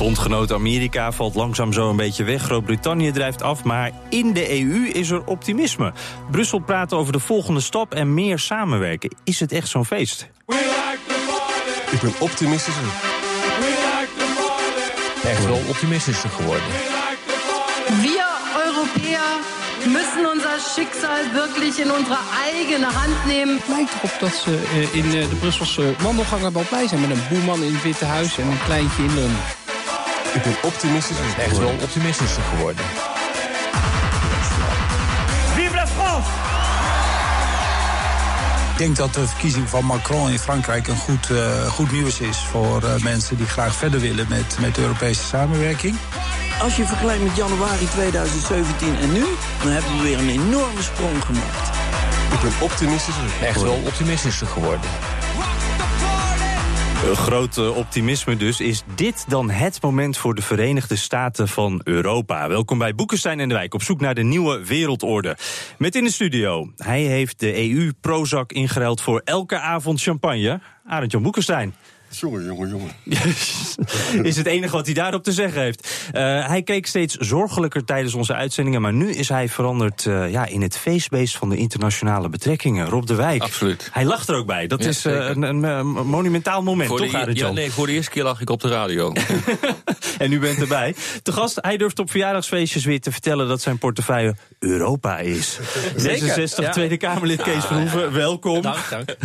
Bondgenoot Amerika valt langzaam zo een beetje weg. Groot-Brittannië drijft af, maar in de EU is er optimisme. Brussel praat over de volgende stap en meer samenwerken. Is het echt zo'n feest? Ik ben optimistischer. Echt wel optimistischer geworden. Wir Europäer müssen unser Schicksal wirklich in unsere eigene Hand nemen. Het lijkt erop dat ze eh, in eh, de Brusselse wandelgangen wel blij zijn... met een boeman in het Witte Huis en een kleintje in Londen. Ik ben optimistischer Echt wel optimistischer geworden. Vive la France! Ik denk dat de verkiezing van Macron in Frankrijk een goed, eh, goed nieuws is voor eh, mensen die graag verder willen met, met de Europese samenwerking. Als je vergelijkt met januari 2017 en nu, dan hebben we weer een enorme sprong gemaakt. Ik ben optimistischer Echt wel optimistischer geworden. Een eh, optimisme dus. Is dit dan het moment voor de Verenigde Staten van Europa? Welkom bij Boekenstein en de Wijk op zoek naar de nieuwe wereldorde. Met in de studio, hij heeft de EU Prozac ingeruild voor elke avond champagne. Arend Jan Boekenstein. Jongen, jongen, jongen. is het enige wat hij daarop te zeggen heeft. Uh, hij keek steeds zorgelijker tijdens onze uitzendingen, maar nu is hij veranderd uh, ja, in het feestbeest van de internationale betrekkingen. Rob de Wijk. Absoluut. Hij lacht er ook bij. Dat Ja, is uh, zeker. een, een, een monumentaal moment, Voor toch, de, ja, nee, voor de eerste keer lag ik op de radio. En u bent erbij. Te gast, hij durft op verjaardagsfeestjes weer te vertellen dat zijn portefeuille Europa is. 66 ja. Tweede Kamerlid Kees Verhoeven, welkom. dank, dank.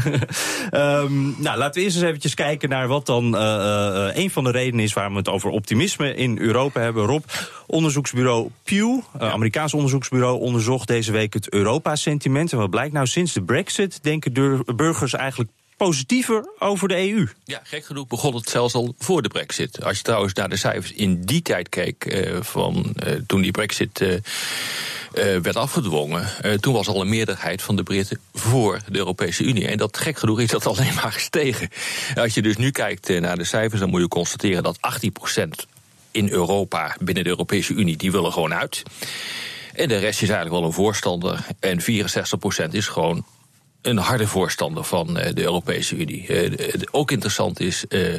Ehm, nou, laten we eerst eens eventjes kijken naar wat dan eh, eh, een van de redenen is waarom we het over optimisme in Europa hebben. Rob, onderzoeksbureau Pew, eh, Amerikaans onderzoeksbureau, onderzocht deze week het Europa-sentiment. En wat blijkt nou, sinds de Brexit denken de burgers eigenlijk positiever over de EU. Ja, gek genoeg begon het zelfs al voor de brexit. Als je trouwens naar de cijfers in die tijd keek... eh, van eh, toen die brexit eh, eh, werd afgedwongen... eh, toen was al een meerderheid van de Britten voor de Europese Unie. En dat gek genoeg is dat alleen maar gestegen. Als je dus nu kijkt eh, naar de cijfers... dan moet je constateren dat 18% in Europa, binnen de Europese Unie... die willen gewoon uit. En de rest is eigenlijk wel een voorstander. En 64% is gewoon een harde voorstander van eh, de Europese Unie. Eh, ook interessant is eh,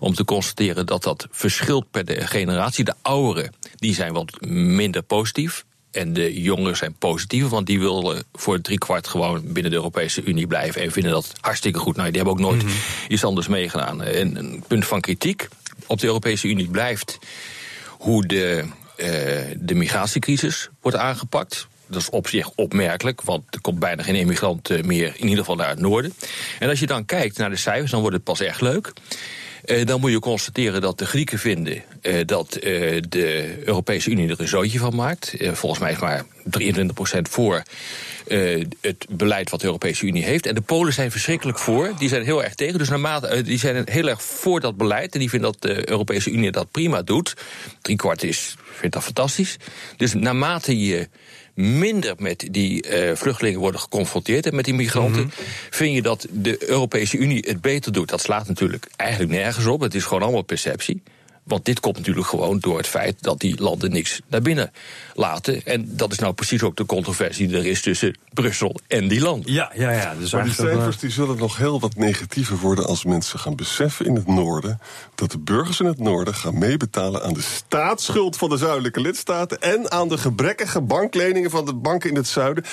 om te constateren dat dat verschilt per de generatie. De ouderen die zijn wat minder positief. En de jongeren zijn positiever, want die willen voor driekwart gewoon binnen de Europese Unie blijven. En vinden dat hartstikke goed. Nou, die hebben ook nooit iets anders meegedaan. En een punt van kritiek op de Europese Unie blijft hoe de, eh, de migratiecrisis wordt aangepakt. Dat is op zich opmerkelijk, want er komt bijna geen immigrant meer, in ieder geval naar het noorden. En als je dan kijkt naar de cijfers, dan wordt het pas echt leuk. Eh, dan moet je constateren dat de Grieken vinden eh, dat eh, de Europese Unie er een zootje van maakt. Volgens mij is maar 23% voor het beleid wat de Europese Unie heeft. En de Polen zijn verschrikkelijk voor. Die zijn heel erg tegen. Dus naarmate, die zijn heel erg voor dat beleid. En die vinden dat de Europese Unie dat prima doet. Driekwart is, vindt dat fantastisch. Dus naarmate je minder met die eh, vluchtelingen worden geconfronteerd en met die migranten, vind je dat de Europese Unie het beter doet. Dat slaat natuurlijk eigenlijk nergens op. Het is gewoon allemaal perceptie. Want dit komt natuurlijk gewoon door het feit dat die landen niks naar binnen laten. En dat is nou precies ook de controversie die er is tussen Brussel en die landen. Ja, ja, ja. Dus Maar die eh, cijfers die zullen nog heel wat negatiever worden als mensen gaan beseffen in het noorden dat de burgers in het noorden gaan meebetalen aan de staatsschuld van de zuidelijke lidstaten en aan de gebrekkige bankleningen van de banken in het zuiden. 75%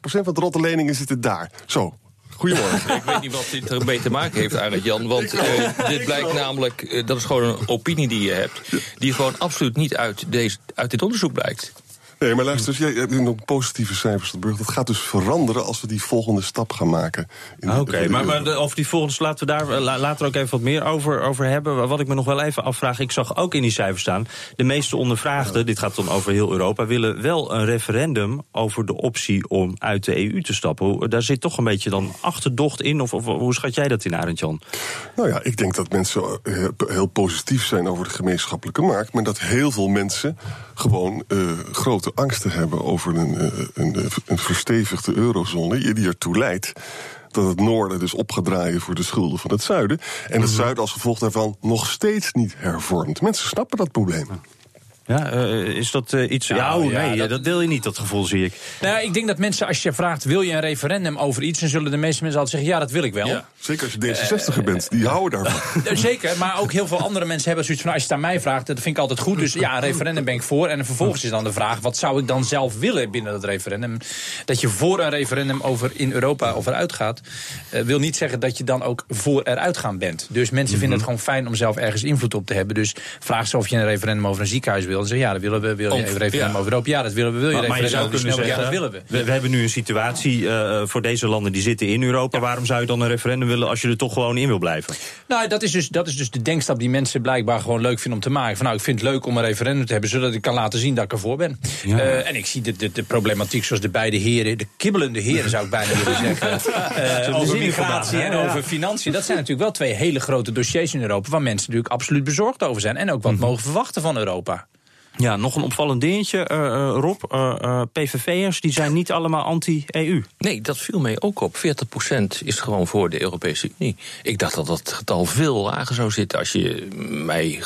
van de rotte leningen zitten daar. Zo. Goedemorgen. Ik weet niet wat dit ermee te maken heeft, Arend Jan. Want eh, dit blijkt namelijk, eh, dat is gewoon een opinie die je hebt, die gewoon absoluut niet uit, deze, uit dit onderzoek blijkt. Nee, maar luister, jij hebt nog positieve cijfers te Burg. Dat gaat dus veranderen als we die volgende stap gaan maken. de- Oké, de maar, maar de- over die volgende laten we daar eh, la- later ook even wat meer over, over hebben. Wat ik me nog wel even afvraag, ik zag ook in die cijfers staan... de meeste ondervraagden, dit gaat dan over heel Europa... willen wel een referendum over de optie om uit de EU te stappen. Daar zit toch een beetje dan achterdocht in, of, of hoe schat jij dat in, Arend Jan? Nou ja, ik denk dat mensen eh, heel positief zijn over de gemeenschappelijke markt. Maar dat heel veel mensen gewoon eh, grote angsten hebben over een, eh, een, een verstevigde eurozone. Die ertoe leidt dat het noorden dus op gaat draaien voor de schulden van het zuiden. En het zuiden als gevolg daarvan nog steeds niet hervormt. Mensen snappen dat probleem. Ja, eh, is dat eh, iets... Ja, oh, ja, nee, dat- dat... deel je niet, dat gevoel zie ik. Nou, ja, ik denk dat mensen, als je vraagt, wil je een referendum over iets... dan zullen de meeste mensen altijd zeggen, ja, dat wil ik wel. Ja, zeker als je D66er bent, die houden daarvan. Eh, Zeker, maar ook heel veel andere mensen hebben zoiets van... als je het aan mij vraagt, dat vind ik altijd goed. Dus ja, een referendum ben ik voor. En vervolgens is dan de vraag, wat zou ik dan zelf willen binnen dat referendum? Dat je voor een referendum over in Europa of eruit gaat... eh, wil niet zeggen dat je dan ook voor eruit gaan bent. Dus mensen vinden het gewoon fijn om zelf ergens invloed op te hebben. Dus vraag ze of je een referendum over een ziekenhuis wil. En zeg ja, dat willen we. Wil je een referendum ja. over Europa? Ja, dat willen we. Wil je Maar, maar je zou kunnen zeggen, Ja, dat willen we. we, we hebben nu een situatie eh, voor deze landen die zitten in Europa. Waarom zou je dan een referendum willen als je er toch gewoon in wil blijven? Nou, dat is, dus, dat is dus de denkstap die mensen blijkbaar gewoon leuk vinden om te maken. Van nou, ik vind het leuk om een referendum te hebben, zodat ik kan laten zien dat ik ervoor ben. Eh, en ik zie de, de, de problematiek zoals de beide heren, de kibbelende heren zou ik bijna willen zeggen. eh, over migratie en over financiën. Dat zijn natuurlijk wel twee hele grote dossiers in Europa waar mensen natuurlijk absoluut bezorgd over zijn. En ook wat mogen verwachten van Europa. Ja, nog een opvallend dingetje, eh, eh, Rob. eh, eh, PVV'ers die zijn niet allemaal anti-EU. Nee, dat viel mij ook op. 40% is gewoon voor de Europese Unie. Ik dacht dat dat getal veel lager zou zitten. Als je mij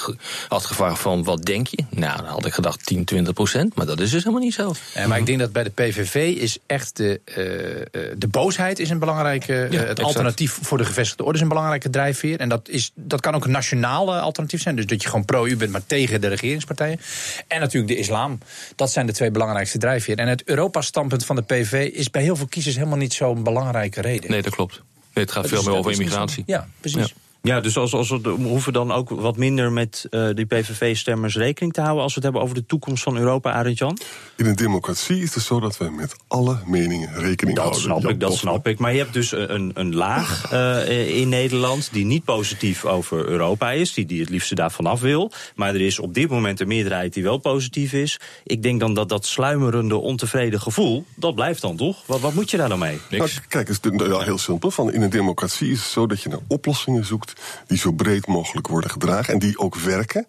had gevraagd van wat denk je? Nou, dan had ik gedacht 10, 20%. Maar dat is dus helemaal niet zo. Eh, maar ik denk dat bij de PVV is echt de, eh, eh, de boosheid is een belangrijke. het exact. alternatief voor de gevestigde orde is een belangrijke drijfveer. En dat, is, dat kan ook een nationaal eh, alternatief zijn. Dus dat je gewoon pro-U bent, maar tegen de regeringspartijen. En natuurlijk de islam. Dat zijn de twee belangrijkste drijfveren. En het Europa-standpunt van de PVV is bij heel veel kiezers helemaal niet zo'n belangrijke reden. Nee, dat klopt. Nee, het gaat veel meer over immigratie. Ja, precies. Ja. Ja, dus als, als we, we hoeven dan ook wat minder met eh, die PVV-stemmers rekening te houden... als we het hebben over de toekomst van Europa, Arend Jan? In een democratie is het zo dat wij met alle meningen rekening Dat houden. snap Jan ik, dat snap ik. Maar je hebt dus een, een laag eh, in Nederland die niet positief over Europa is. Die, die het liefste daarvan af wil. Maar er is op dit moment een meerderheid die wel positief is. Ik denk dan dat dat sluimerende, ontevreden gevoel, dat blijft dan toch? Wat, wat moet je daar dan mee? Nou, kijk, het is heel simpel. Van in een democratie is het zo dat je naar oplossingen zoekt die zo breed mogelijk worden gedragen en die ook werken.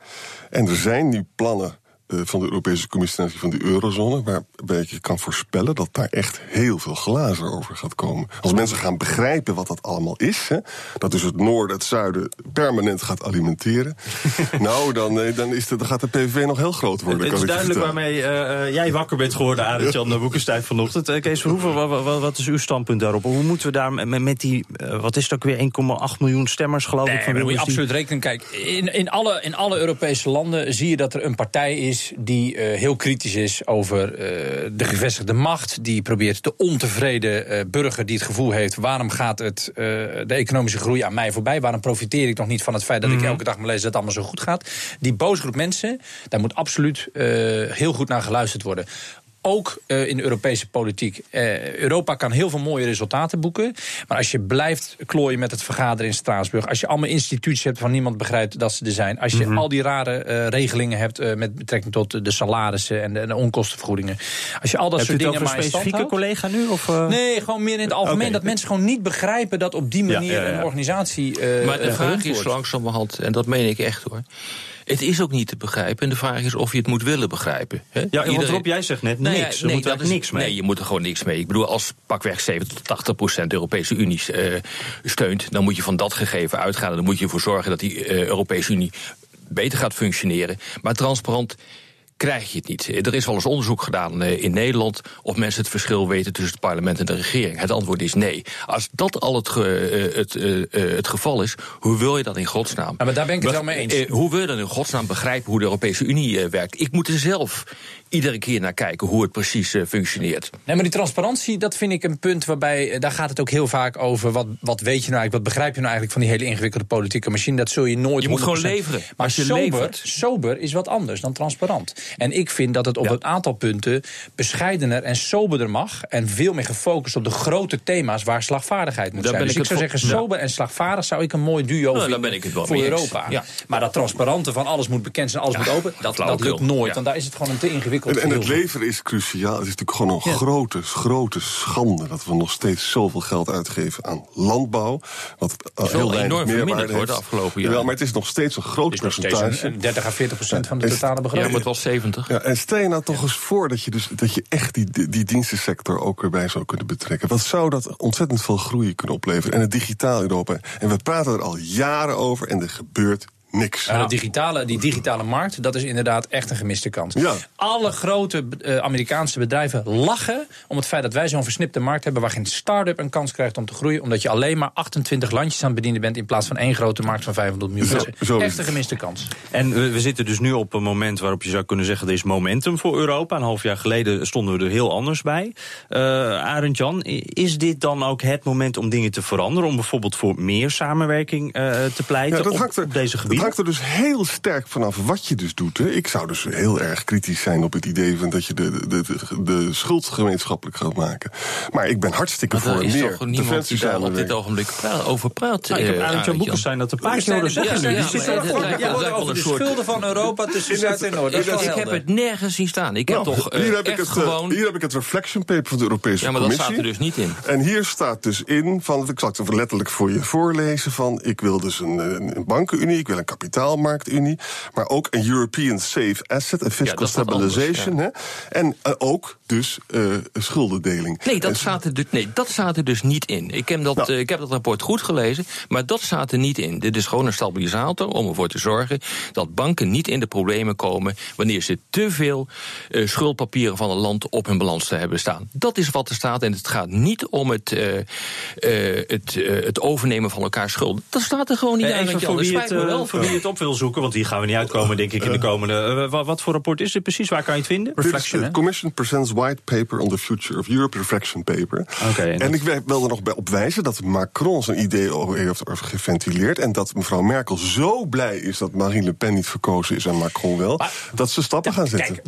En er zijn nu plannen van de Europese Commissie van die eurozone, waarbij je kan voorspellen dat daar echt heel veel glazen over gaat komen. Als mensen gaan begrijpen wat dat allemaal is, hè, dat dus het noorden, het zuiden permanent gaat alimenteren, nou, dan, eh, dan, is de, dan gaat de PVV nog heel groot worden. Het kan is duidelijk waarmee eh, eh, jij wakker bent geworden, Arend-Jan ja. Boekenstein vanochtend. Eh, Kees Verhoeven, wa- wa- wa- wat is uw standpunt daarop? Hoe moeten we daar met, met die, eh, wat is het ook weer, 1,8 miljoen stemmers geloof Nee, ik? Van maar moet je absoluut rekening Kijk, in, in, alle, in alle Europese landen zie je dat er een partij is die eh, heel kritisch is over eh, de gevestigde macht. Die probeert de ontevreden eh, burger die het gevoel heeft: waarom gaat het, de economische groei aan mij voorbij? Waarom profiteer ik nog niet van het feit dat ik elke dag maar lees dat het allemaal zo goed gaat? Die boze groep mensen, daar moet absoluut heel goed naar geluisterd worden. Ook eh, in de Europese politiek. Eh, Europa kan heel veel mooie resultaten boeken. Maar als je blijft klooien met het vergaderen in Straatsburg. Als je allemaal instituties hebt van niemand begrijpt dat ze er zijn. Als je al die rare eh, regelingen hebt eh, met betrekking tot de salarissen en de, en de onkostenvergoedingen. Als je al dat soort het dingen over een maar in stand specifieke houdt. collega nu? Of, eh? Nee, gewoon meer in het algemeen. Dat mensen gewoon niet begrijpen dat op die manier ja, ja. een organisatie. eh, Maar de vraag is langzamerhand, en dat meen ik echt hoor. Het is ook niet te begrijpen. En de vraag is of je het moet willen begrijpen. Ja, Iedereen- Rob, jij zegt net Nou ja, niks. er moet dat eigenlijk is- niks mee. Nee, je moet er gewoon niks mee. Ik bedoel, als pakweg 70 tot 80 procent de Europese Unie eh, steunt... dan moet je van dat gegeven uitgaan. En dan moet je ervoor zorgen dat die eh, Europese Unie beter gaat functioneren. Maar transparant krijg je het niet. Er is wel eens onderzoek gedaan eh, in Nederland... of mensen het verschil weten tussen het parlement en de regering. Het antwoord is nee. Als dat al het, ge- eh, het, eh, het geval is, hoe wil je dat in godsnaam? Ja, maar daar ben ik het wel mee eens. Hoe wil je dan in godsnaam begrijpen hoe de Europese Unie werkt? Ik moet er zelf iedere keer naar kijken hoe het precies eh, functioneert. Nee, maar die transparantie, dat vind ik een punt waarbij. eh, daar gaat het ook heel vaak over. Wat, wat weet je nou eigenlijk? Wat begrijp je nou eigenlijk van die hele ingewikkelde politieke machine? Dat zul je nooit. Je moet gewoon 100%. leveren. Maar Als je sober, levert- sober is wat anders dan transparant. En ik vind dat het op een aantal punten bescheidener en soberder mag. En veel meer gefocust op de grote thema's waar slagvaardigheid moet Daar zijn. Dus ik ik zou zeggen, sober en slagvaardig zou ik een mooi duo daar vinden ben ik het wel voor. Europa. Ja. Maar dat transparante van alles moet bekend zijn, alles moet open, dat, dat lukt nooit. Want daar is het gewoon een te ingewikkeld En, en het leveren is cruciaal. Het is natuurlijk gewoon een Ja. grote, grote schande dat we nog steeds zoveel geld uitgeven aan landbouw. Wat uh, is wel heel weinig enorm meerwaarde verminderd, heeft. de afgelopen Jawel, jaren. maar het is nog steeds een groot percentage. een, een 30 à 40 procent van de totale Ja, begroting. maar het was 70. Ja, en stel je nou toch eens voor dat je, dus, dat je echt die, die, die dienstensector ook erbij zou kunnen betrekken. Wat zou dat ontzettend veel groei kunnen opleveren? En het digitaal Europa. En we praten er al jaren over en er gebeurt niks. Ja, digitale, die digitale markt, dat is inderdaad echt een gemiste kans. Ja. Alle grote eh, Amerikaanse bedrijven lachen om het feit dat wij zo'n versnipte markt hebben... waar geen start-up een kans krijgt om te groeien... omdat je alleen maar 28 landjes aan het bedienen bent... in plaats van één grote markt van 500 miljoen mensen. zo Echt een gemiste kans. En we, we zitten dus nu op een moment waarop je zou kunnen zeggen... er is momentum voor Europa. Een half jaar geleden stonden we er heel anders bij. Eh Arend Jan, is dit dan ook het moment om dingen te veranderen? Om bijvoorbeeld voor meer samenwerking eh, te pleiten Ja, dat op, hangt, er, op deze gebieden? Hangt er dus heel sterk vanaf wat je dus doet. Hè. Ik zou dus heel erg kritisch zijn op het idee van dat je de, de, de, de schuld gemeenschappelijk gaat maken. Maar ik ben hartstikke Maar er voor is meer toch niemand die daar op dit ogenblik over praat? Nou, ik heb eh, Jan Boekenstein dat een paar keer zijn- zeggen. ja, Die er over de schulden van Europa tussen Zuid en Noord. Ik heb het nergens zien staan. Ik heb Nou, toch eh, hier, heb ik echt het, eh, gewoon... hier heb ik het reflection paper van de Europese Ja, maar dat Commissie. staat er dus niet in. En hier staat dus in, van, ik zal het letterlijk voor je voorlezen, van ik wil dus een, een een bankenunie, ik wil een kapitaalmarktunie, maar ook een European Safe Asset en Fiscal anders, Stabilization. hè? En eh, ook dus eh, schuldendeling. Nee dat, staat er, dus- nee, dat staat er dus niet in. Ik heb, dat, Nou. eh, ik heb dat rapport goed gelezen, maar dat staat er niet in. Dit is gewoon een stabilisator om ervoor te zorgen dat banken niet in de problemen komen wanneer ze te veel eh, schuldpapieren van een land op hun balans te hebben staan. Dat is wat er staat en het gaat niet om het, eh, eh, het, eh, het overnemen van elkaar schulden. Dat staat er gewoon niet voor wie, het, eh, wel. voor wie het op wil zoeken, want hier gaan we niet uitkomen, denk ik, in de komende. eh, wa- wat voor rapport is dit precies? Waar kan je het vinden? Dit is Reflection? Commission presents white paper on the future of Europe, reflection paper. Oké, en ik wil er nog bij op wijzen dat Macron zijn idee heeft geventileerd. En dat mevrouw Merkel zo blij is dat Marine Le Pen niet verkozen is en Macron wel. Maar- dat ze stappen gaan zetten.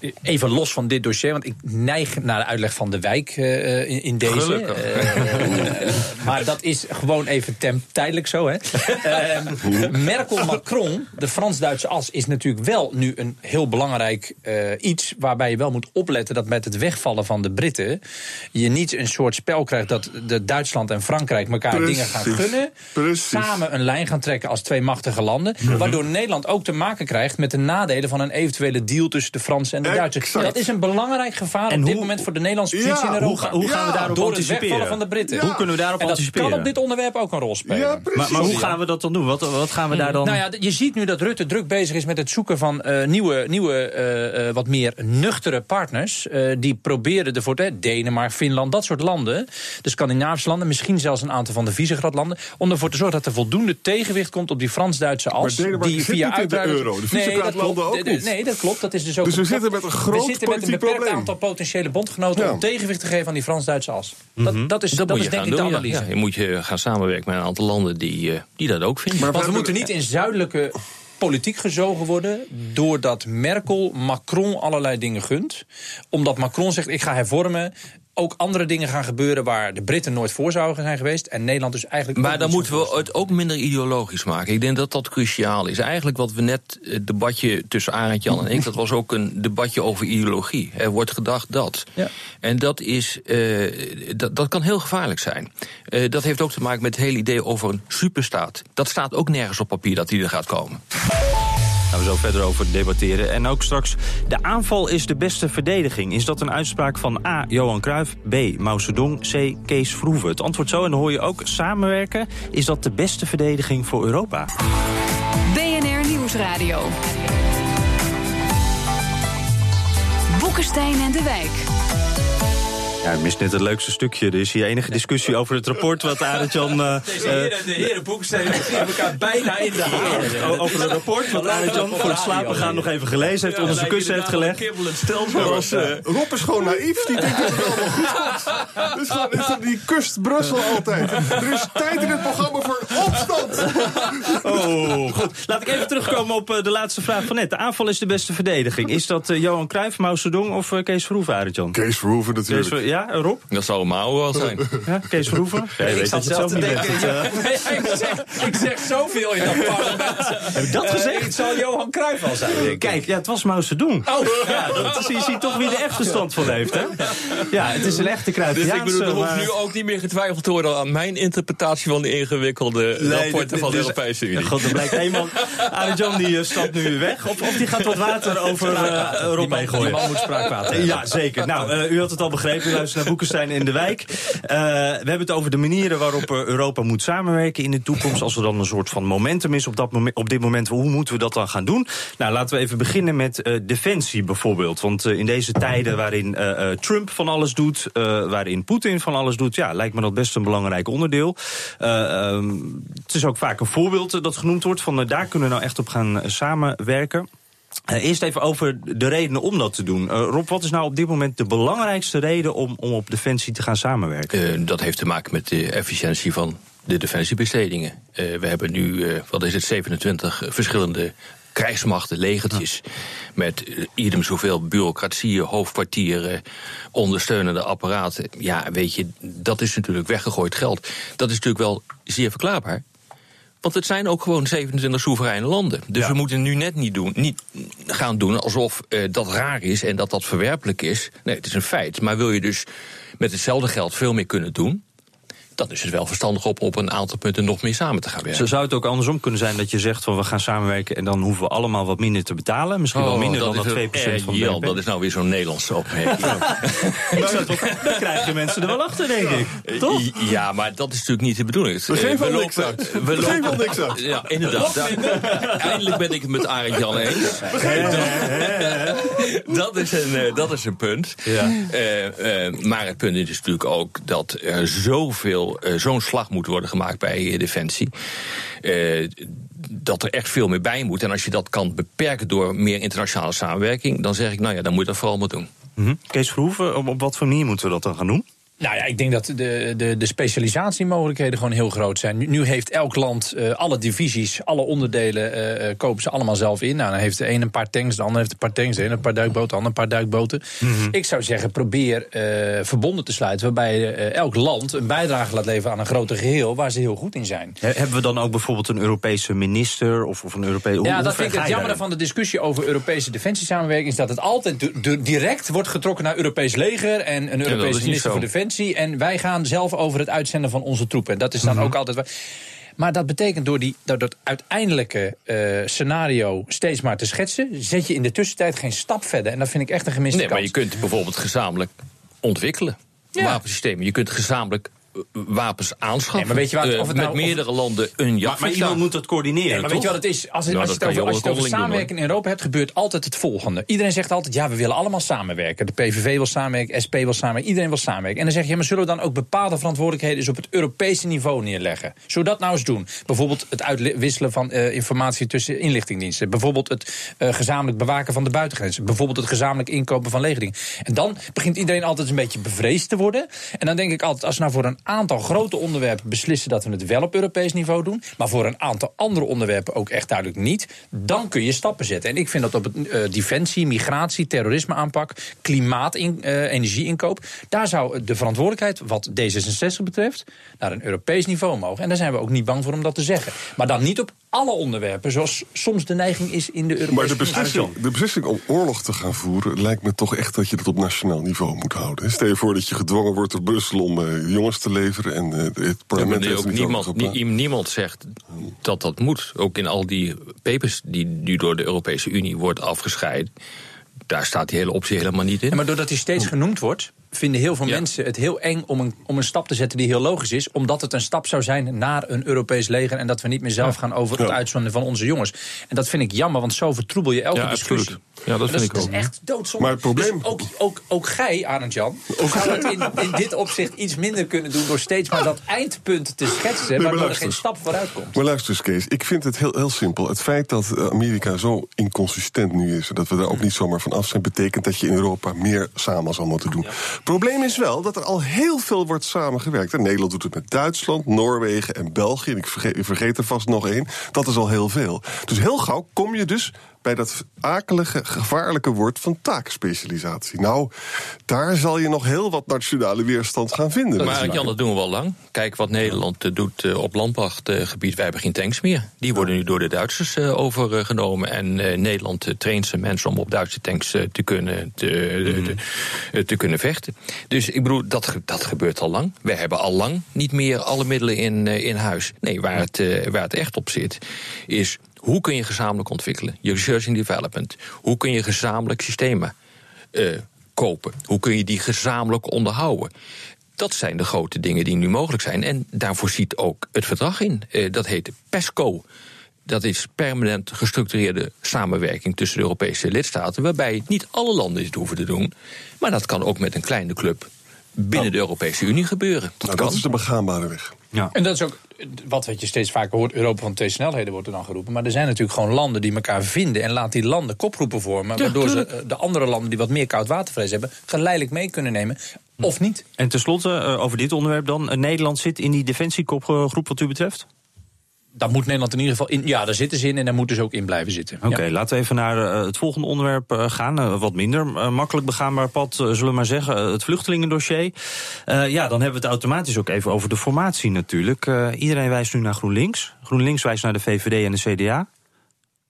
Kijk, even los van dit dossier, want ik neig naar de uitleg van de wijk eh, in, in deze. Gelukkig. Eh, eh, maar dat is gewoon even tem tijdelijk zo. Hè. Eh, Merkel-Macron, de Frans-Duitse as, is natuurlijk wel nu een heel belangrijk eh, iets. Waarbij je wel moet opletten dat met het wegvallen van de Britten. je niet een soort spel krijgt dat de Duitsland en Frankrijk elkaar Precies. dingen gaan gunnen. Precies. Samen een lijn gaan trekken als twee machtige landen. Mhm. Waardoor Nederland ook te maken krijgt met de nadelen van een eventuele deal tussen de Fransen en de Duitsers. Exact. Dat is een belangrijk gevaar En op dit hoe- moment voor de Nederlandse Ja, positie in hoe Europa. ga- hoe gaan we daarop Door het anticiperen? wegvallen van de Britten. Hoe kunnen we daarop en dat anticiperen? kan op dit onderwerp ook een rol spelen. Ja, precies. Maar, maar hoe gaan we dat dan doen? Wat, wat gaan we daar dan... Nou ja, je ziet nu dat Rutte druk bezig is met het zoeken van eh, nieuwe, nieuwe eh, eh, wat meer nuchtere partners. eh, die proberen ervoor te. Denemarken, Finland, dat soort landen. De Scandinavische landen, misschien zelfs een aantal van de Visegrad-landen. Om ervoor te zorgen dat er voldoende tegenwicht komt op die Frans-Duitse as. Die zit via niet in de uitbreiding- euro. De nee, dat Visegrad-landen ook niet. Nee, dat klopt. Dat is dus ook Dus we zitten met een groot We zitten met een beperkt probleem. aantal potentiële bondgenoten. Ja. om tegenwicht te geven aan die Frans-Duitse as. Dat, dat is, dat Dat, is moet je denk ik de doen. ja. analyse. Ja, je moet je gaan samenwerken met een aantal landen die, eh, die dat ook vinden. Maar Want we moeten niet in zuidelijke politiek gezogen worden... doordat Merkel Macron allerlei dingen gunt. Omdat Macron zegt, ik ga hervormen... ook andere dingen gaan gebeuren waar de Britten nooit voor zouden zijn geweest... en Nederland dus eigenlijk Maar dan moeten we het ook minder ideologisch maken. Ik denk dat dat cruciaal is. Eigenlijk wat we net, het debatje tussen Arend Jan en ik... dat was ook een debatje over ideologie. Er wordt gedacht dat. Ja. En dat, is, eh, dat, dat kan heel gevaarlijk zijn. Eh, dat heeft ook te maken met het hele idee over een superstaat. Dat staat ook nergens op papier dat die er gaat komen. Gaan we zo verder over debatteren. En ook straks, de aanval is de beste verdediging. Is dat een uitspraak van A. Johan Cruijff, B. Mao Zedong, C. Kees Vroeven? Het antwoord zo en dan hoor je ook samenwerken. Is dat de beste verdediging voor Europa? BNR Nieuwsradio. Boekenstein en de Wijk. Ja, hij mist net het leukste stukje. Er is hier enige discussie over het rapport wat Arend-Jan... eh, Deze heren, de heren Boeksteden zien elkaar bijna in de haren. Over het rapport wat Arend-Jan voor het slapen gaan nog even gelezen heeft, onder zijn kussen heeft gelegd. Zoals, eh, Rob is gewoon naïef, die denkt dat het allemaal goed komt. Dus gewoon, is dat- die kust Brussel altijd. Er is tijd in het programma voor opstand. Oh, goed. Laat ik even terugkomen op eh, de laatste vraag van net. De aanval is de beste verdediging. Is dat eh, Johan Cruijff, Mao Zedong of eh, Kees Verhoeven, Arend-Jan? Kees Verhoeven Kees natuurlijk. Ja, Rob? Dat zou Mao wel zijn. Ja, Kees Verhoeven? Ja, je weet dat je het zelf. Dus, eh, ik, zeg, ik zeg zoveel in dat parlement. Heb ik dat gezegd? het zal Johan Cruijff al zijn, denk ik. Kijk, ja, het was Mao Zedong. Oh. Ja, dat is, je ziet toch wie de echte stand van heeft, hè? Ja, het is een echte Dus Cruijffiaanse... ik bedoel, er hoeft nu ook niet meer getwijfeld te worden aan mijn interpretatie van de ingewikkelde Nee, rapporten dit- van de dus- Europese Unie. God, er blijkt één Arend Jan die eh, stapt nu weer weg. Of, of die gaat wat water over eh Rob heen gooien. Die man moet spraakwater hebben. Ja, zeker. Nou, eh, u had het al begrepen. Naar Boekenstein in de Wijk. Eh, we hebben het over de manieren waarop eh, Europa moet samenwerken in de toekomst. Als er dan een soort van momentum is op, dat op dit moment, hoe moeten we dat dan gaan doen? Nou, laten we even beginnen met eh, defensie bijvoorbeeld. Want eh, in deze tijden waarin eh, eh, Trump van alles doet, eh, waarin Poetin van alles doet, ja, lijkt me dat best een belangrijk onderdeel. Eh, ehm, het is ook vaak een voorbeeld eh, dat genoemd wordt van eh, daar kunnen we nou echt op gaan eh, samenwerken. Eh, eerst even over de redenen om dat te doen. Eh, Rob, wat is nou op dit moment de belangrijkste reden om, om op defensie te gaan samenwerken? Eh, dat heeft te maken met de efficiëntie van de defensiebestedingen. We hebben nu, wat is het, 27 verschillende krijgsmachten, legertjes. Met idem zoveel bureaucratieën, hoofdkwartieren, ondersteunende apparaten. Ja, weet je, dat is natuurlijk weggegooid geld. Dat is natuurlijk wel zeer verklaarbaar. Want het zijn ook gewoon 27 soevereine landen. Dus we moeten nu net niet, doen, niet gaan doen alsof eh, dat raar is en dat dat verwerpelijk is. Nee, het is een feit. Maar wil je dus met hetzelfde geld veel meer kunnen doen, dan is het wel verstandig om op een aantal punten nog meer samen te gaan werken. Zo zou het ook andersom kunnen zijn dat je zegt van we gaan samenwerken en dan hoeven we allemaal wat minder te betalen. Misschien wel minder dan dat 2% eh, van Jan, BNP. dat is nou weer zo'n Nederlandse opmerking. Ik zou toch- Dan krijgen mensen er wel achter, denk ik. Toch? I- Ja, maar dat is natuurlijk niet de bedoeling. We geven Eh, al niks lopen- uit. We geven lopen- al niks uit. Ja, inderdaad. Daar- eindelijk ben ik het met Arend Jan eens. dat, is een, eh, dat is een punt. Ja. Eh, eh, maar het punt is natuurlijk ook dat er zoveel, eh, zo'n slag moet worden gemaakt bij Defensie. Eh, dat er echt veel meer bij moet. En als je dat kan beperken door meer internationale samenwerking, dan zeg ik, nou ja, dan moet je dat vooral maar doen. Mhm. Kees Verhoeven, op, op wat voor manier moeten we dat dan gaan doen? Nou ja, ik denk dat de, de, de specialisatiemogelijkheden gewoon heel groot zijn. Nu, nu heeft elk land eh, alle divisies, alle onderdelen eh, kopen ze allemaal zelf in. Nou, dan heeft de een een paar tanks, de ander heeft een paar tanks, de een een paar duikboten, de ander een paar duikboten. Ik zou zeggen, probeer verbonden te sluiten waarbij elk land een bijdrage laat leveren aan een groter geheel waar ze heel goed in zijn. He- Hebben we dan ook bijvoorbeeld een Europese minister of, of een Europese... Ja, hoe dat vind ik het jammer van de discussie over Europese defensiesamenwerking. Is dat het altijd direct wordt getrokken naar Europees leger en een Europese minister voor Defensie. En wij gaan zelf over het uitzenden van onze troepen. Dat is dan Mhm. ook altijd. Maar dat betekent door, die, door dat uiteindelijke eh, scenario steeds maar te schetsen, zet je in de tussentijd geen stap verder. En dat vind ik echt een gemiste Nee, maar kans. je kunt bijvoorbeeld gezamenlijk ontwikkelen. Ja. Wapensystemen. Je kunt gezamenlijk wapens aanschaffen. Nee, maar weet je wat, Eh, of het met nou- of- meerdere landen een Maar, maar iemand moet dat coördineren, maar weet je wat het is? Als, het- Nou, als je het over, je als je het over onderling doen, samenwerking in Europa hebt, gebeurt altijd het volgende. Iedereen zegt altijd, ja, we willen allemaal samenwerken. De PVV wil samenwerken, SP wil samenwerken, iedereen wil samenwerken. En dan zeg je, ja, maar zullen we dan ook bepaalde verantwoordelijkheden eens op het Europese niveau neerleggen? Zullen we dat nou eens doen? Bijvoorbeeld het uitwisselen van eh, informatie tussen inlichtingdiensten. Bijvoorbeeld het eh, gezamenlijk bewaken van de buitengrenzen. Bijvoorbeeld het gezamenlijk inkopen van legeringen. En dan begint iedereen altijd een beetje bevreesd te worden. En dan denk ik altijd, als nou voor een aantal grote onderwerpen beslissen dat we het wel op Europees niveau doen, maar voor een aantal andere onderwerpen ook echt duidelijk niet, dan kun je stappen zetten. En ik vind dat op het eh, defensie, migratie, terrorisme aanpak, klimaat, in, eh, energieinkoop, daar zou de verantwoordelijkheid, wat D66 betreft, naar een Europees niveau mogen. En daar zijn we ook niet bang voor om dat te zeggen. Maar dan niet op alle onderwerpen, zoals soms de neiging is in de Europese Maar de Unie. beslissing, de beslissing om oorlog te gaan voeren lijkt me toch echt dat je dat op nationaal niveau moet houden. Stel je voor dat je gedwongen wordt door Brussel om eh, jongens te leveren en eh, het parlement er heeft ook er niet niemand, nie- niemand zegt dat dat moet. Ook in al die papers die nu door de Europese Unie wordt afgescheiden. Daar staat die hele optie helemaal niet in. Ja, maar doordat hij steeds genoemd wordt, vinden heel veel Ja. mensen het heel eng om een, om een stap te zetten die heel logisch is. Omdat het een stap zou zijn naar een Europees leger. En dat we niet meer zelf gaan over het Ja. uitzonden van onze jongens. En dat vind ik jammer, want zo vertroebel je elke Ja, discussie. absoluut. Ja, dat vind is, ik ook. Dat is echt doodzonde. Maar het probleem- Dus ook, ook, ook gij, Arend Jan, zou het in, in dit opzicht iets minder kunnen doen... door steeds maar dat eindpunt te schetsen... maar waardoor er geen stap vooruit komt. Maar luister eens, Kees. Ik vind het heel, heel simpel. Het feit dat eh, Amerika zo inconsistent nu is... en dat we daar ook niet zomaar van af zijn... betekent dat je in Europa meer samen zal moeten doen. Probleem is wel dat er al heel veel wordt samengewerkt. En Nederland doet het met Duitsland, Noorwegen en België. En ik vergeet, ik vergeet er vast nog één. Dat is al heel veel. Dus heel gauw kom je dus bij dat akelige, gevaarlijke woord van taakspecialisatie. Nou, daar zal je nog heel wat nationale weerstand gaan vinden. Maar Jan, dat doen we al lang. Kijk wat Nederland eh, doet eh, op landmachtgebied. Wij hebben geen tanks meer. Die worden nu door de Duitsers eh, overgenomen. En Nederland traint zijn mensen om op Duitse tanks te, kunnen, te, te, te kunnen vechten. Dus ik bedoel, dat, dat gebeurt al lang. Wij hebben al lang niet meer alle middelen in, in huis. Nee, waar het, waar het echt op zit, is hoe kun je gezamenlijk ontwikkelen? Je research and development. Hoe kun je gezamenlijk systemen eh, kopen? Hoe kun je die gezamenlijk onderhouden? Dat zijn de grote dingen die nu mogelijk zijn. En daarvoor ziet ook het verdrag in. Eh, dat heet PESCO. Dat is permanent gestructureerde samenwerking tussen de Europese lidstaten. Waarbij niet alle landen dit hoeven te doen. Maar dat kan ook met een kleine club binnen de Europese Unie gebeuren. Dat Nou, kan. dat is de begaanbare weg. Ja. En dat is ook wat, wat je steeds vaker hoort. Europa van twee snelheden wordt er dan geroepen. Maar er zijn natuurlijk gewoon landen die elkaar vinden. En laat die landen kopgroepen vormen. Ja, waardoor ze tuurlijk. eh, de andere landen die wat meer koudwatervrees hebben. geleidelijk mee kunnen nemen. Of niet. En tenslotte, eh, over dit onderwerp dan. Eh, Nederland zit in die defensiekopgroep wat u betreft? Daar moet Nederland in ieder geval in. Ja, daar zitten ze in en daar moeten ze ook in blijven zitten. Oké, Ja. laten we even naar eh, het volgende onderwerp eh, gaan. Eh, wat minder makkelijk begaanbaar pad, zullen we maar zeggen. Het vluchtelingendossier. Ja, dan hebben we het automatisch ook even over de formatie natuurlijk. Iedereen wijst nu naar GroenLinks. GroenLinks wijst naar de VVD en de CDA.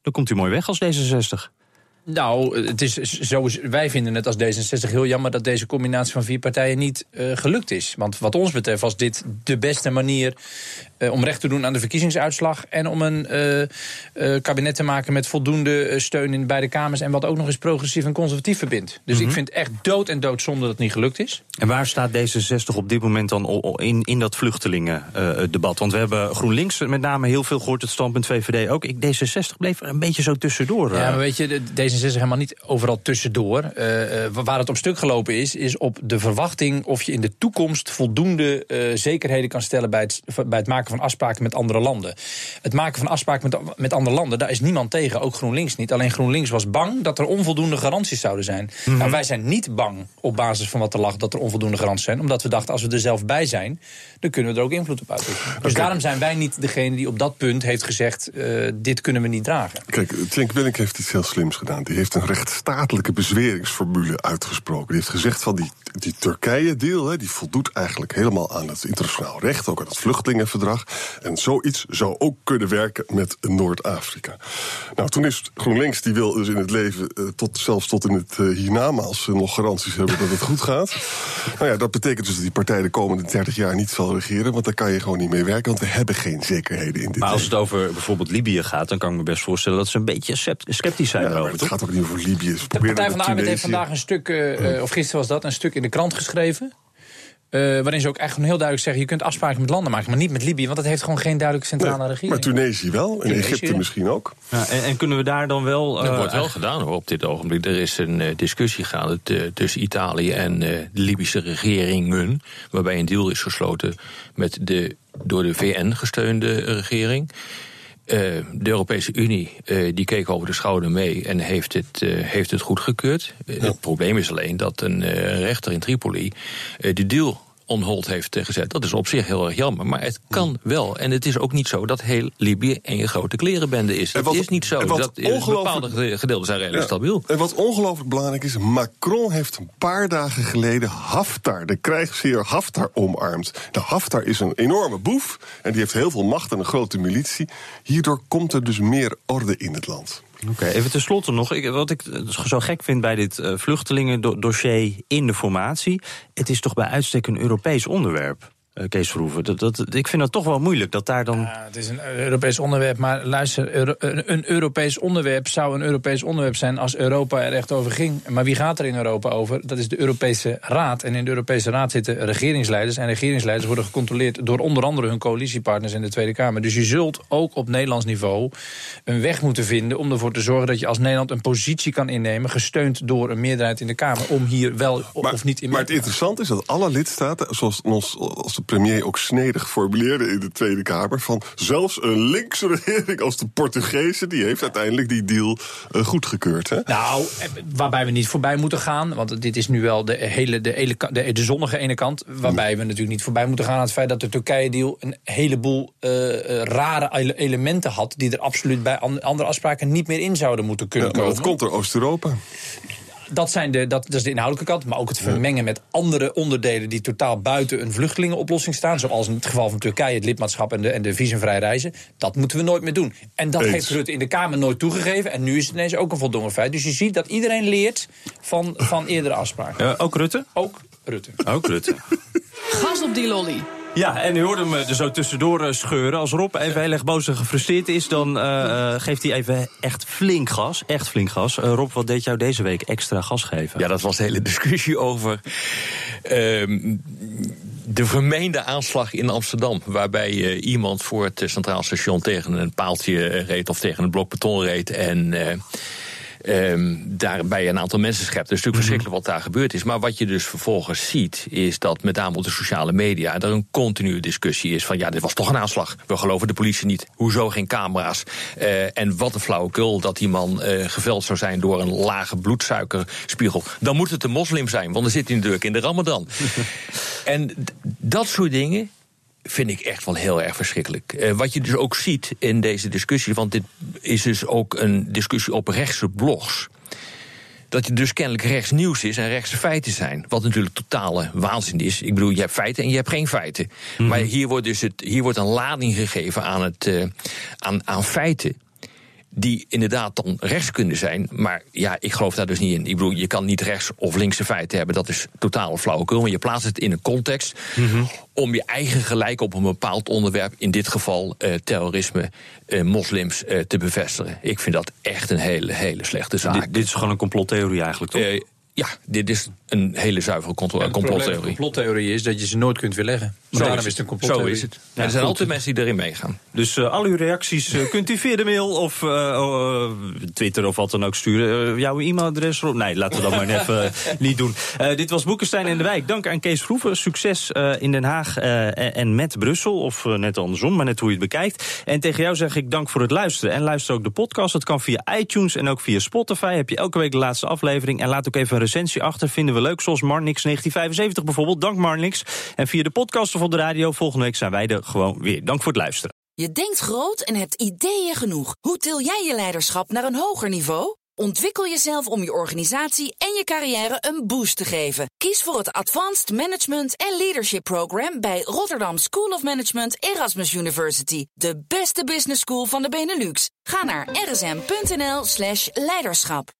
Dan komt u mooi weg als D66. Nou, het is zo, wij vinden het als D66 heel jammer dat deze combinatie van vier partijen niet eh, gelukt is. Want wat ons betreft was dit de beste manier eh, om recht te doen aan de verkiezingsuitslag. En om een eh, kabinet te maken met voldoende steun in beide kamers. En wat ook nog eens progressief en conservatief verbindt. Dus ik vind echt dood en doodzonde dat het niet gelukt is. En waar staat D66 op dit moment dan in, in dat vluchtelingendebat? Want we hebben GroenLinks met name heel veel gehoord, het standpunt VVD ook. Ik, D66 bleef er een beetje zo tussendoor. Ja, maar weet je, de- D66 helemaal niet overal tussendoor. Eh, eh, waar het op stuk gelopen is, is op de verwachting of je in de toekomst voldoende eh, zekerheden kan stellen bij het, bij het maken van afspraken met andere landen. Het maken van afspraken met, met andere landen, daar is niemand tegen, ook GroenLinks niet. Alleen GroenLinks was bang dat er onvoldoende garanties zouden zijn. Nou, wij zijn niet bang op basis van wat er lag dat er onvoldoende garanties zijn, omdat we dachten als we er zelf bij zijn, dan kunnen we er ook invloed op uitoefenen. Dus daarom zijn wij niet degene die op dat punt heeft gezegd, dit kunnen we niet dragen. Kijk, Cenk Willink heeft iets heel slims gedaan. Die heeft een rechtsstatelijke bezweringsformule uitgesproken. Die heeft gezegd van die, die Turkije-deal... hè, die voldoet eigenlijk helemaal aan het internationaal recht... ook aan het vluchtelingenverdrag. En zoiets zou ook kunnen werken met Noord-Afrika. Nou, toen is GroenLinks, die wil dus in het leven... eh, tot, zelfs tot in het eh, hiernamaals eh, nog garanties hebben dat het goed gaat. Nou ja, dat betekent dus dat die partij de komende 30 jaar niet zal regeren... want daar kan je gewoon niet mee werken, want we hebben geen zekerheden in dit Maar als het over bijvoorbeeld Libië gaat, dan kan ik me best voorstellen dat ze een beetje sceptisch zijn Ja, het toch? Gaat ook niet over Libië. Ze De Partij van de Arbeid heeft vandaag een stuk, eh, eh, of gisteren was dat, een stuk in de krant geschreven. eh, waarin ze ook echt gewoon heel duidelijk zeggen: je kunt afspraken met landen maken, maar niet met Libië, want dat heeft gewoon geen duidelijke centrale Nee, regering. maar Tunesië wel, en Tunesië, Egypte ja. misschien ook. Ja, en, en kunnen we daar dan wel... Dat wordt wel gedaan hoor, op dit ogenblik. Er is een eh, discussie gaande tussen Italië en eh, de Libische regeringen. Waarbij een deal is gesloten met de door de VN gesteunde regering. Eh, de Europese Unie eh, die keek over de schouder mee en heeft het, eh, heeft het goedgekeurd. Het probleem is alleen dat een rechter in Tripoli die deal on hold heeft gezet. Dat is op zich heel erg jammer, maar het kan wel. En het is ook niet zo dat heel Libië één grote klerenbende is. Het is niet zo. Dat bepaalde gedeelten zijn redelijk Ja. stabiel. En wat ongelooflijk belangrijk is, Macron heeft een paar dagen geleden Haftar, de krijgsheer Haftar, omarmd. Nou, Haftar is een enorme boef en die heeft heel veel macht en een grote militie. Hierdoor komt er dus meer orde in het land. Oké, even tenslotte nog. Ik, wat ik zo gek vind bij dit eh, vluchtelingendossier in de formatie... het is toch bij uitstek een Europees onderwerp? Eh, Kees Verhoeven. Dat, dat, ik vind het toch wel moeilijk dat daar dan... Ja, het is een Europees onderwerp, maar luister, Euro- een een Europees onderwerp zou een Europees onderwerp zijn als Europa er echt over ging. Maar wie gaat er in Europa over? Dat is de Europese Raad. En in de Europese Raad zitten regeringsleiders. En regeringsleiders worden gecontroleerd door onder andere hun coalitiepartners in de Tweede Kamer. Dus je zult ook op Nederlands niveau een weg moeten vinden om ervoor te zorgen dat je als Nederland een positie kan innemen, gesteund door een meerderheid in de Kamer, om hier wel of niet in Maar het interessante is dat alle lidstaten, zoals ons, als de premier ook snedig formuleerde in de Tweede Kamer, van zelfs een linkse regering als de Portugese, die heeft uiteindelijk die deal eh, goedgekeurd. Hè? Nou, eh, waarbij we niet voorbij moeten gaan. Want dit is nu wel de hele de, hele, de, de zonnige ene kant. Waarbij we natuurlijk niet voorbij moeten gaan aan het feit dat de Turkije-deal een heleboel eh, rare ele- elementen had. die er absoluut bij an- andere afspraken niet meer in zouden moeten Ja, kunnen maar komen. dat komt door Oost-Europa. Dat, zijn de, dat, dat is de inhoudelijke kant. Maar ook het vermengen met andere onderdelen die totaal buiten een vluchtelingenoplossing staan. Zoals in het geval van Turkije, het lidmaatschap en de, en de visumvrij reizen. Dat moeten we nooit meer doen. En dat Eens. heeft Rutte in de Kamer nooit toegegeven. En nu is het ineens ook een voldongen feit. Dus je ziet dat iedereen leert van, van eerdere afspraken. Eh, ook Rutte? Ook Rutte. Ook Rutte. Gas op die lolly. Ja, en u hoorde hem er zo tussendoor eh, scheuren. Als Rob even heel erg boos en gefrustreerd is, dan eh, eh, geeft hij even echt flink gas. Echt flink gas. Eh, Rob, wat deed jou deze week extra gas geven? Ja, dat was de hele discussie over ehm, de vermeende aanslag in Amsterdam. Waarbij eh, iemand voor het eh, Centraal Station tegen een paaltje eh, reed of tegen een blok beton reed. En. Eh, ehm, daarbij een aantal mensen schept. Het is natuurlijk verschrikkelijk wat daar gebeurd is. Maar wat je dus vervolgens ziet, is dat met name op de sociale media er een continue discussie is van ja, dit was toch een aanslag. We geloven de politie niet. Hoezo geen camera's? Eh, en wat een flauwekul dat die man eh, geveld zou zijn door een lage bloedsuikerspiegel. Dan moet het een moslim zijn, want dan zit hij natuurlijk in de Ramadan. en dat soort dingen vind ik echt wel heel erg verschrikkelijk. Eh, wat je dus ook ziet in deze discussie, want dit is dus ook een discussie op rechtse blogs. Dat het dus kennelijk rechtsnieuws is en rechtse feiten zijn. Wat natuurlijk totale waanzin is. Ik bedoel, je hebt feiten en je hebt geen feiten. Maar hier wordt, dus het, hier wordt een lading gegeven aan, het, eh, aan, aan feiten die inderdaad dan rechts kunnen zijn. Maar ja, ik geloof daar dus niet in. Ik bedoel, je kan niet rechts of linkse feiten hebben. Dat is totaal flauwekul. Maar je plaatst het in een context om je eigen gelijk op een bepaald onderwerp, in dit geval eh, terrorisme, eh, moslims, eh, te bevestigen. Ik vind dat echt een hele, hele slechte zaak. Dit, dit is gewoon een complottheorie eigenlijk, toch? Ja, dit is een hele zuivere contro- Het probleem van complottheorie. complottheorie is dat je ze nooit kunt weerleggen. Zo Daarom is het een. Zo is het. Ja, er zijn altijd mensen die erin meegaan. Dus eh, al uw reacties eh, kunt u via de mail of eh, oh, Twitter of wat dan ook sturen. Jouw e-mailadres? Nee, laten we dat maar even niet doen. Dit was Boekenstein in de Wijk. Dank aan Kees Vroeven. Succes in Den Haag en- met Brussel. Of net andersom, maar net hoe je het bekijkt. En tegen jou zeg ik dank voor het luisteren. En luister ook de podcast. Dat kan via iTunes en ook via Spotify. Heb je elke week de laatste aflevering. En laat ook even een recensie achter. Vinden we leuk, zoals Marnix 1975 bijvoorbeeld. Dank Marnix. En via de podcast of op de radio. Volgende week zijn wij er gewoon weer. Dank voor het luisteren. Je denkt groot en hebt ideeën genoeg. Hoe til jij je leiderschap naar een hoger niveau? Ontwikkel jezelf om je organisatie en je carrière een boost te geven. Kies voor het Advanced Management en Leadership Program bij Rotterdam School of Management Erasmus University. De beste business school van de Benelux. Ga naar rsm.nl slash leiderschap.